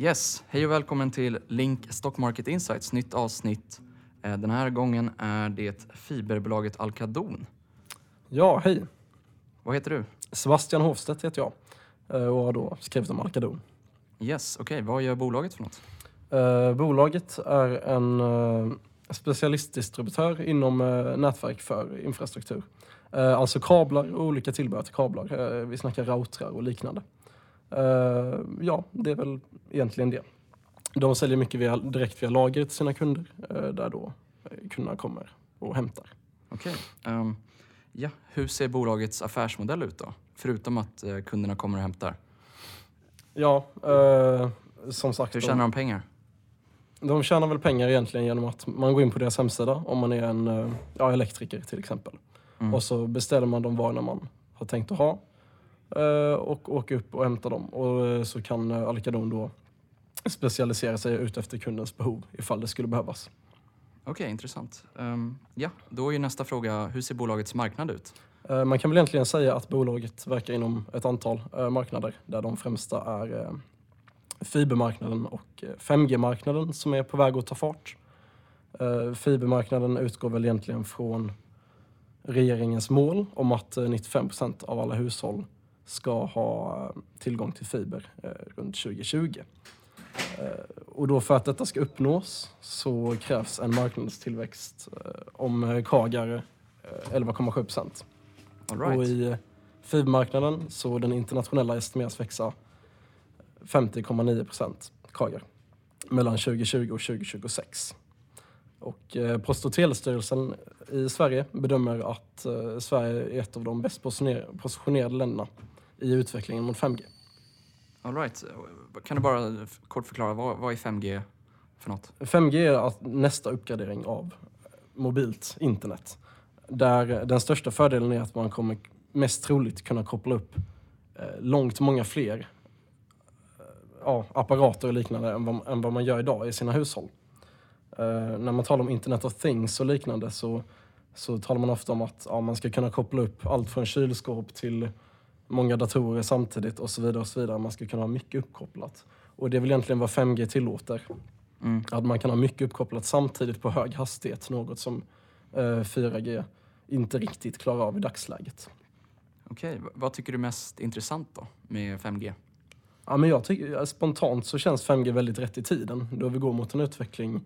Yes, hej och välkommen till Link Stock Market Insights, nytt avsnitt. Eh, Den här gången är det fiberbolaget Alcadon. Ja, hej. Vad heter du? Sebastian Hofstedt heter jag eh, och har då skrivit om Alcadon. Yes, okej, vad gör bolaget för något? Eh, bolaget är en eh, specialistdistributör inom eh, nätverk för infrastruktur. Alltså kablar och olika tillbehör till kablar. Vi snackar routrar och liknande. Eh, ja, det är väl egentligen det. De säljer mycket via, direkt via lager till sina kunder eh, där då eh, kunderna kommer och hämtar. Okej. ehm, ja, hur ser bolagets affärsmodell ut då? Förutom att eh, kunderna kommer och hämtar. Ja, som sagt. Hur tjänar de pengar? De tjänar väl pengar egentligen genom att man går in på deras hemsida om man är en ja, elektriker till exempel. Mm. Och så beställer man de varorna man har tänkt att ha och åker upp och hämtar dem. Och eh, så kan eh, Alcadon då specialisera sig ut efter kundens behov ifall det skulle behövas. Okej, intressant. Ehm, ja, då är ju nästa fråga, hur ser bolagets marknad ut? Eh, Man kan väl egentligen säga att bolaget verkar inom ett antal eh, marknader där de främsta är eh, fibermarknaden och eh, 5G-marknaden som är på väg att ta fart. Eh, Fibermarknaden utgår väl egentligen från regeringens mål om att eh, 95 procent av alla hushåll ska ha tillgång till fiber eh, runt 2020. Eh, Och då för att detta ska uppnås så krävs en marknadstillväxt eh, om eh, 11,7 procent. Right. Och i fibermarknaden så den internationella estimeras växa 50,9 procent kager mellan 2020 och 2026. Och Post och telestyrelsen i Sverige bedömer att Sverige är ett av de bäst positioner- positionerade länderna i utvecklingen mot 5G. All right. Kan du bara kort förklara, vad, vad är 5G för något? 5G är nästa uppgradering av mobilt internet. Där den största fördelen är att man kommer mest troligt kunna koppla upp eh, långt många fler eh, ja, apparater och liknande än vad, än vad man gör idag i sina hushåll. Eh, när man talar om Internet of Things och liknande så, så talar man ofta om att ja, man ska kunna koppla upp allt från kylskåp till många datorer samtidigt och så vidare. och så vidare. Man ska kunna ha mycket uppkopplat. Och det är väl egentligen vad 5G tillåter. Mm. Att man kan ha mycket uppkopplat samtidigt på hög hastighet, något som eh, 4G inte riktigt klarar av i dagsläget. Okej, v- vad tycker du är mest intressant då med 5G? Ja, men jag tycker, spontant så känns 5G väldigt rätt i tiden då vi går mot en utveckling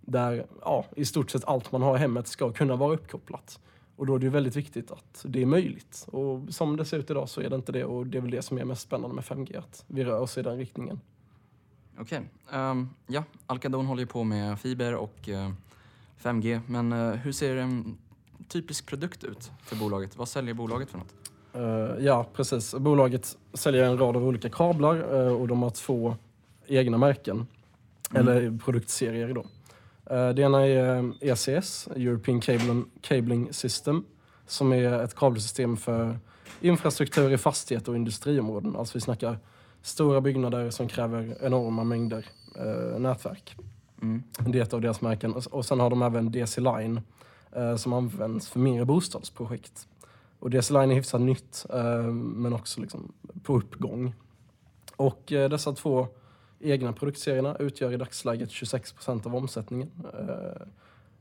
där ja, i stort sett allt man har i hemmet ska kunna vara uppkopplat. Och då är det ju väldigt viktigt att det är möjligt. Och som det ser ut idag så är det inte det och det är väl det som är mest spännande med 5G, att vi rör oss i den riktningen. Okej, ehm, ja, Alcadon håller ju på med fiber och eh, 5G, men eh, hur ser en typisk produkt ut för bolaget? Vad säljer bolaget för något? Eh, ja, precis. Bolaget säljer en rad av olika kablar och de har två egna märken, eller produktserier då. Eh, det ena är eh, ECS, European Cabling, System, som är ett kabelsystem för infrastruktur i fastigheter och industriområden. Alltså vi snackar stora byggnader som kräver enorma mängder eh, nätverk. Mm. Det är ett av deras märken. Och, sen har de även DC Line eh, som används för mindre bostadsprojekt. Och DC Line är hyfsat nytt eh, men också liksom på uppgång. Och dessa två egna produktserierna utgör i dagsläget 26 procent av omsättningen. Eh,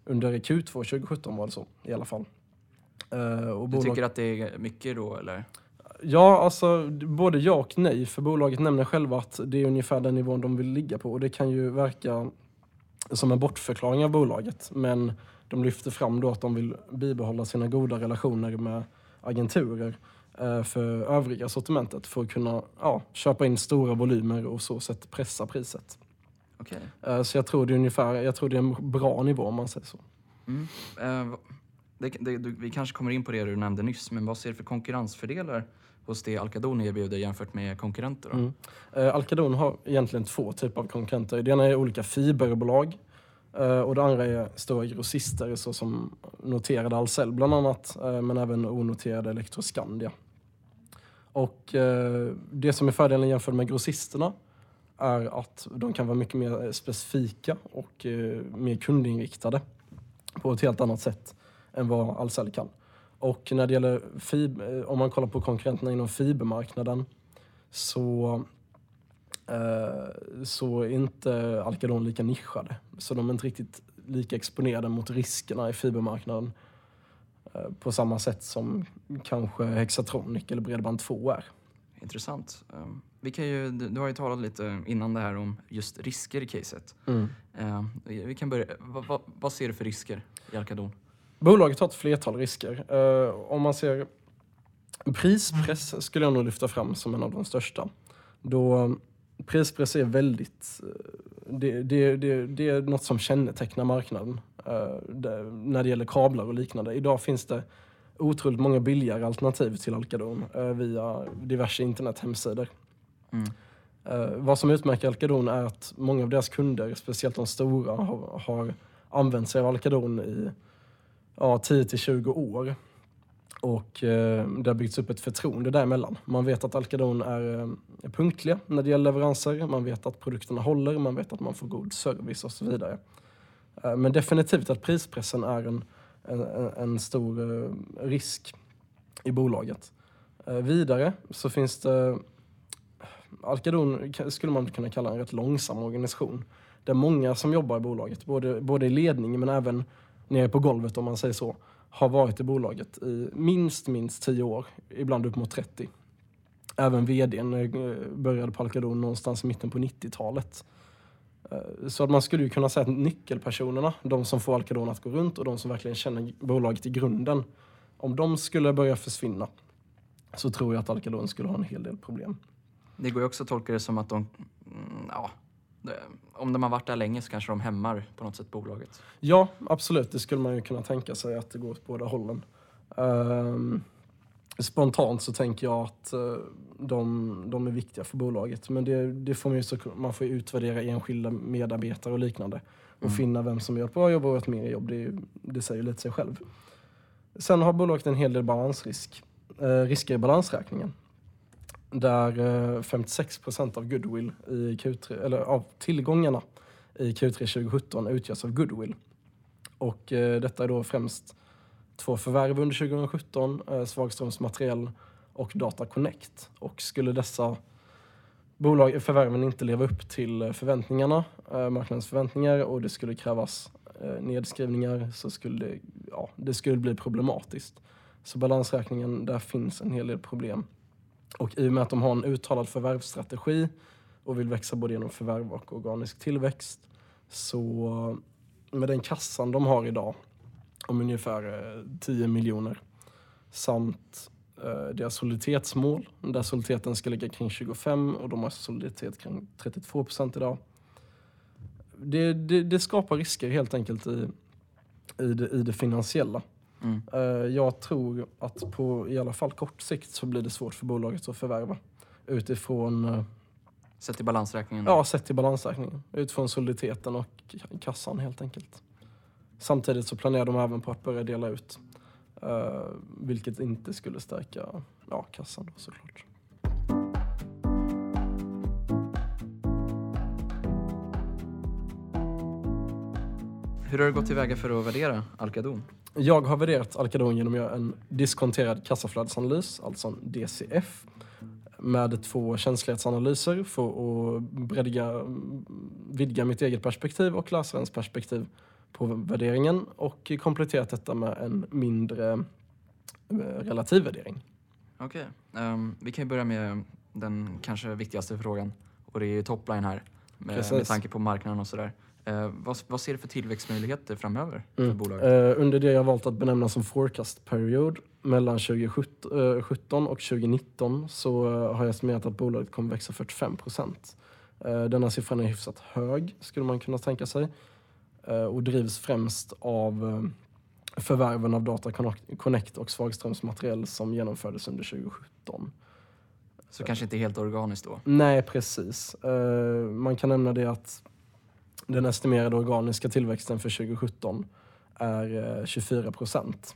under Q2 2017 var det så i alla fall. Eh, och Du tycker att det är mycket då eller? Ja, alltså både ja och nej. För bolaget nämner själva att det är ungefär den nivån de vill ligga på. Och det kan ju verka som en bortförklaring av bolaget. Men de lyfter fram då att de vill bibehålla sina goda relationer med agenturer för övriga sortimentet för att kunna ja, köpa in stora volymer och så sätt pressa priset. Okej. Eh, så jag tror det är ungefär, jag tror det är en bra nivå om man säger så. Mm. Eh, det, det, vi kanske kommer in på det du nämnde nyss, men vad ser du för konkurrensfördelar hos det Alcadon erbjuder jämfört med konkurrenter? Mm. Eh, Alcadon har egentligen två typer av konkurrenter. Det ena är olika fiberbolag eh, och det andra är stora grossister såsom noterade Ahlsell bland annat, eh, men även onoterade Electroscandia. Och eh, det som är fördelen jämfört med grossisterna är att de kan vara mycket mer eh, specifika och eh, mer kundinriktade på ett helt annat sätt än vad Ahlsell kan. Och när det gäller fiber, eh, om man kollar på konkurrenterna inom fibermarknaden så eh, så är inte Alcadon lika nischade. Så de är inte riktigt lika exponerade mot riskerna i fibermarknaden på samma sätt som kanske Hexatronic eller Bredband2 är. Intressant. Um, vi kan ju, du, har ju talat lite innan det här om just risker i caset. Mm. Eh, vi kan börja. Vad, vad, ser du för risker i Alcadon? Bolaget har ett flertal risker. Eh, om man ser prispress skulle jag nog lyfta fram som en av de största. Då prispress är väldigt, eh, det, det, det, det är något som kännetecknar marknaden eh, när det gäller kablar och liknande. Idag finns det otroligt många billigare alternativ till Alcadon eh, via diverse internethemsidor. Mm. Eh, vad som utmärker Alcadon är att många av deras kunder, speciellt de stora, har, har använt sig av Alcadon i ja, 10 till 20 år. Och eh, det har byggts upp ett förtroende däremellan. Man vet att Alcadon är eh, punktliga när det gäller leveranser, man vet att produkterna håller, man vet att man får god service och så vidare. Eh, men definitivt att prispressen är en, en, en stor eh, risk i bolaget. Eh, vidare så finns det Alcadon skulle man kunna kalla en rätt långsam organisation. Det är många som jobbar i bolaget, både, både i ledningen men även nere på golvet om man säger så, har varit i bolaget i minst, minst 10 år, ibland upp mot 30. Även vdn började på Alcadon någonstans i mitten på 90-talet. Eh, Så att man skulle ju kunna säga att nyckelpersonerna, de som får Alcadon att gå runt och de som verkligen känner bolaget i grunden, om de skulle börja försvinna så tror jag att Alcadon skulle ha en hel del problem. Det går ju också att tolka det som att de, mm, ja, om de har varit där länge så kanske de hämmar på något sätt bolaget. Ja, absolut. Det skulle man ju kunna tänka sig att det går åt båda hållen. Ehm, spontant så tänker jag att eh, de, de är viktiga för bolaget. Men det, det får man, ju så, man får utvärdera enskilda medarbetare och liknande. Och Mm. finna vem som gör ett bra jobb och ett mer jobb. Det, det säger ju lite sig själv. Sen har bolaget en hel del balansrisk. Eh, risker i balansräkningen. Där eh, 56 procent av goodwill i Q3, eller av tillgångarna i Q3 2017 utgörs av goodwill. Och eh, detta är då främst två förvärv under 2017, eh, Svagströms materiell och Data Connect. Och skulle dessa bolag, förvärven inte leva upp till eh, förväntningarna, eh, marknadens förväntningar och det skulle krävas eh, nedskrivningar så skulle det, ja, det skulle bli problematiskt. Så balansräkningen, där finns en hel del problem. Och i och med att de har en uttalad förvärvsstrategi och vill växa både genom förvärv och organisk tillväxt så eh, med den kassan de har idag om ungefär eh, 10 miljoner samt eh, deras soliditetsmål där soliditeten ska ligga kring 25 och de har soliditet kring 32 procent idag. Det, det, det skapar risker helt enkelt i, i, det, i det finansiella. Mm. Eh, Jag tror att på i alla fall kort sikt så blir det svårt för bolaget att förvärva utifrån, eh, Sett till balansräkningen. ja sett till balansräkningen, utifrån soliditeten och kassan helt enkelt. Samtidigt så planerar de även på att börja dela ut, eh, vilket inte skulle stärka ja, kassan då, såklart. Hur har du gått tillväga för att värdera Alcadon? Jag har värderat Alcadon genom att göra en diskonterad kassaflödesanalys, alltså en DCF, med två känslighetsanalyser för att bredga, vidga mitt eget perspektiv och läsarens perspektiv på värderingen och kompletterat detta med en mindre eh, relativvärdering. Okej, ehm, vi kan ju börja med den kanske viktigaste frågan och det är ju topline här med, med tanke på marknaden och sådär. Eh, vad, vad ser du för tillväxtmöjligheter framöver för Mm. bolaget? Eh, under det jag valt att benämna som forecast period mellan 2017 och 2019 så har jag estimerat att bolaget kommer växa 45 procent. Denna siffran är hyfsat hög skulle man kunna tänka sig och drivs främst av eh, förvärven av Data Connect- och Svagströms materiell som genomfördes under 2017. Så kanske inte helt organiskt då? Nej, precis. Eh, man kan nämna det att den estimerade organiska tillväxten för 2017 är eh, 24 procent.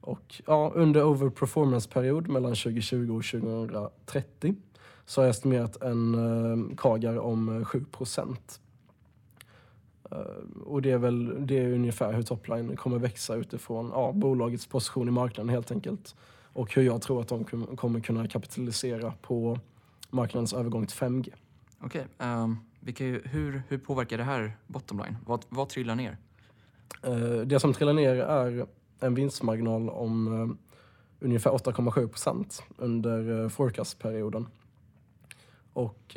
Och ja, under overperformance-period mellan 2020 och 2030 så har jag estimerat en eh, kagar om eh, 7 procent. Eh, och det är väl det är ungefär hur topline kommer växa utifrån ja, bolagets position i marknaden helt enkelt. Och hur jag tror att de kom- kommer kunna kapitalisera på marknadens övergång till 5G. Okej, ehm, vilka, hur, hur påverkar det här bottom line? Vad, vad trillar ner? Eh, Det som trillar ner är en vinstmarginal om eh, ungefär 8,7 procent under eh, forecastperioden. Och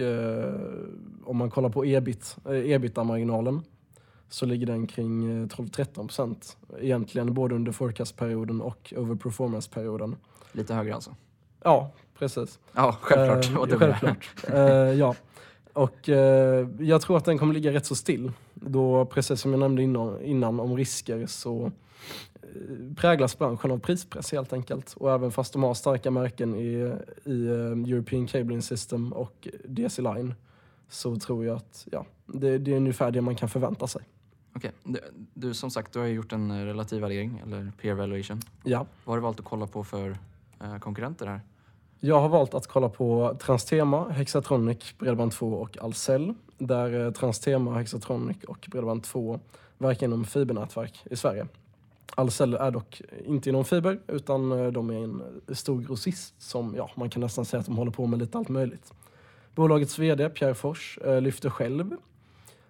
om man kollar på ebit, eh, ebita-marginalen så ligger den kring eh, 12-13 procent. Egentligen både under forecastperioden och over performance-perioden. Lite högre alltså? Ja, precis. Ja, självklart. Eh, Och självklart. Eh, ja. Och eh, jag tror att den kommer ligga rätt så still. Då, precis som jag nämnde innan, innan om risker, så eh, präglas branschen av prispress helt enkelt. Och även fast de har starka märken i, i eh, European Cabling System och DC Line så tror jag att ja, det, det är ungefär det man kan förvänta sig. Okej, du, du som sagt, du har gjort en eh, relativ värdering, eller peer valuation. Ja. Vad har du valt att kolla på för eh, konkurrenter här? Jag har valt att kolla på Transtema, Hexatronic, Bredband2 och Ahlsell. Där eh, Transtema, Hexatronic och Bredband2 verkar inom fibernätverk i Sverige. Ahlsell är dock inte inom fiber utan eh, de är en stor grossist som ja, man kan nästan säga att de håller på med lite allt möjligt. Bolagets VD Pierre Fors lyfter själv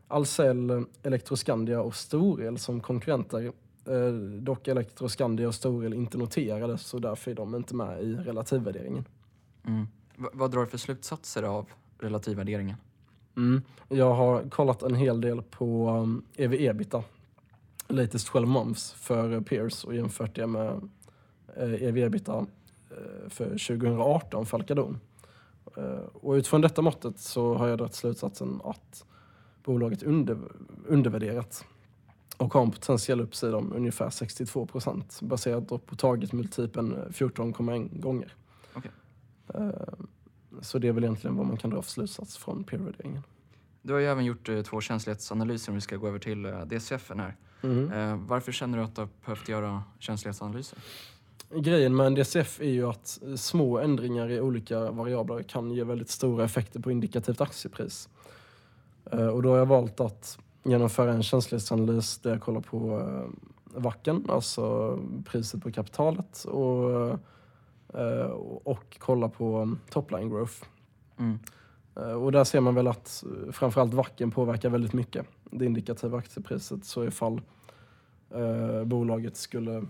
Ahlsell, Electroscandia och Storel som konkurrenter. Eh, dock är Electroscandia och Storel inte noterade så därför är de inte med i relativvärderingen. Mm. Va- vad drar du för slutsatser av relativvärderingen? Mm. Jag har kollat en hel del på um, ev-ebita, latest 12 months för Peers och jämfört det med uh, ev-ebita eh, för 2018 för Alcadon. Eh, och utifrån detta måttet så har jag dragit slutsatsen att bolaget under, undervärderat och har en potentiell uppsida om ungefär 62 procent baserat på taget multipeln 14,1 gånger. Okej. Eh, så det är väl egentligen vad man kan dra för slutsats från peer-värderingen. Du har ju även gjort eh, två känslighetsanalyser om vi ska gå över till eh, DCFen här. Mm. Varför känner du att du har behövt göra känslighetsanalyser? Grejen med en DCF är ju att små ändringar i olika variabler kan ge väldigt stora effekter på indikativt aktiepris. Eh, Och då har jag valt att genomföra en känslighetsanalys där jag kollar på eh, VACen, alltså priset på kapitalet och, eh, och kollar på topline growth. Mm. Eh, Och där ser man väl att framförallt VACen påverkar väldigt mycket det indikativa aktiepriset. Så ifall eh, bolaget skulle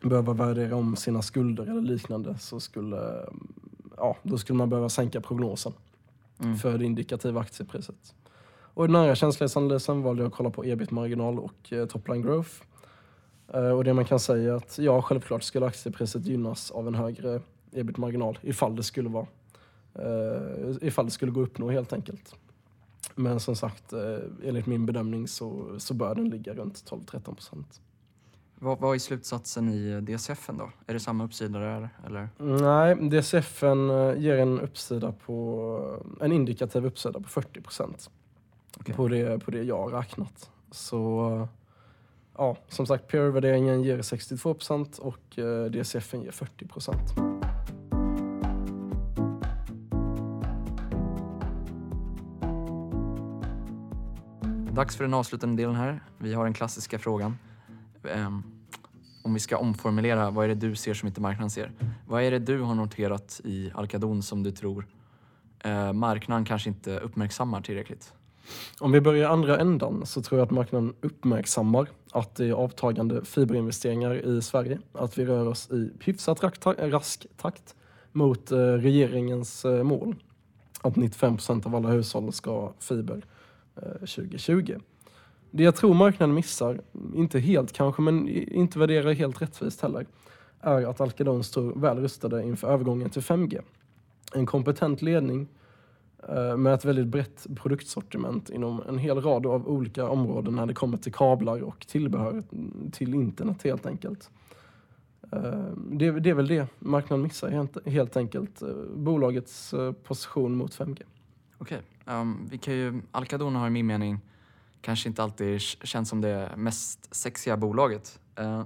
behöva värdera om sina skulder eller liknande så skulle, ja, då skulle man behöva sänka prognosen Mm. för det indikativa aktiepriset. Och den här känslighetsanalysen valde jag att kolla på ebit-marginal och eh, topline growth. Eh, och det man kan säga är att ja, självklart skulle aktiepriset gynnas av en högre ebit-marginal ifall det skulle vara eh, ifall det skulle gå upp nå helt enkelt. Men som sagt, eh, enligt min bedömning så, så bör den ligga runt 12-13 procent. Vad, vad är slutsatsen i DCFen då? Är det samma uppsida där eller? Nej, DCFen eh, ger en uppsida på, en indikativ uppsida på 40 procent. Okej. På, det, på det jag har räknat. Så ja, som sagt, peer-värderingen ger 62 procent och eh, DCFen ger 40 procent. Dags för den avslutande delen här. Vi har den klassiska frågan. Ehm, om vi ska omformulera, vad är det du ser som inte marknaden ser? Vad är det du har noterat i Alcadon som du tror eh, marknaden kanske inte uppmärksammar tillräckligt? Om vi börjar i andra ändan så tror jag att marknaden uppmärksammar att det är avtagande fiberinvesteringar i Sverige. Att vi rör oss i hyfsat rask takt mot eh, regeringens eh, mål. Att 95 procent av alla hushåll ska ha fiber eh, 2020. Det jag tror marknaden missar, inte helt kanske, men inte värderar helt rättvist heller, är att Alcadon står väl rustade inför övergången till 5G. En kompetent ledning Eh, med ett väldigt brett produktsortiment inom en hel rad av olika områden när det kommer till kablar och tillbehör till internet helt enkelt. Eh, det, är väl det marknaden missar helt, enkelt. Eh, bolagets position mot 5G. Okej, ehm, vi kan ju, har i min mening kanske inte alltid känts som det mest sexiga bolaget. Uh,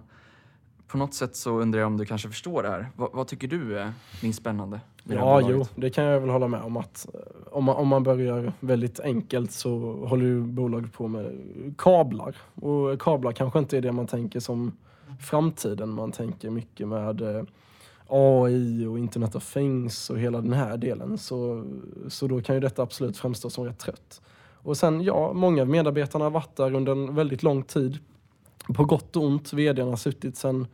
på något sätt så undrar jag om du kanske förstår det här. Va, vad tycker du är minst spännande? med det Ja, jo, det kan jag väl hålla med om att eh, om man, om man börjar väldigt enkelt så håller ju bolaget på med kablar. Och kablar kanske inte är det man tänker som framtiden. Man tänker mycket med eh, AI och Internet of Things och hela den här delen så, så då kan ju detta absolut framstå som rätt trött. Och sen, ja, många av medarbetarna har varit där under en väldigt lång tid. På gott och ont. Vdn har suttit sen,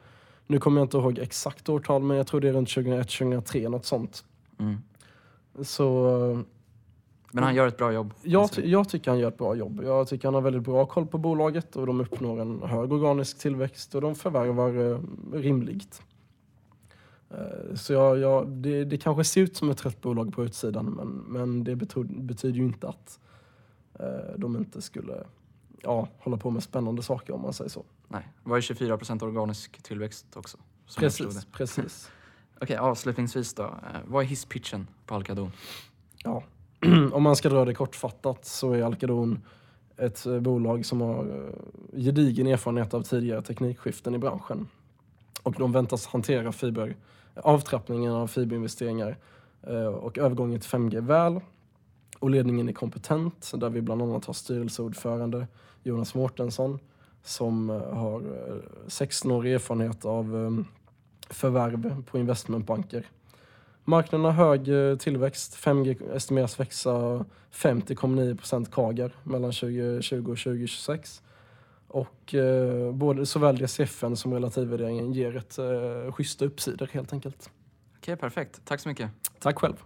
nu kommer jag inte ihåg exakt årtal, men jag tror det är runt 2001-2003, något sånt. Mm. Så Men han gör ett bra jobb. jag, ty- jag tycker han gör ett bra jobb. Jag tycker han har väldigt bra koll på bolaget och de uppnår en hög organisk tillväxt och de förvärvar eh, rimligt. Eh, så jag, jag, det, det kanske ser ut som ett trött bolag på utsidan men, men det betod, betyder ju inte att eh, de inte skulle ja, hålla på med spännande saker om man säger så. Nej, det var ju 24% organisk tillväxt också. Precis, precis. Okej, avslutningsvis då. Eh, vad är hisspitchen på Alcadon? Ja. Om man ska dra det kortfattat så är Alcadon ett eh, bolag som har eh, gedigen erfarenhet av tidigare teknikskiften i branschen. Och de väntas hantera fiber, avtrappningen av fiberinvesteringar och övergången till 5G väl. Och ledningen är kompetent, där vi bland annat har styrelseordförande Jonas Mårtensson som eh, har eh, 16 år erfarenhet av eh, förvärv på investmentbanker. Marknaden har hög eh, tillväxt. 5G estimeras växa 50,9 kager mellan 2020 och 2026. Och eh, både såväl DCFen som relativvärderingen ger ett eh, schyssta uppsidor helt enkelt. Okej, perfekt. Tack så mycket. Tack själv.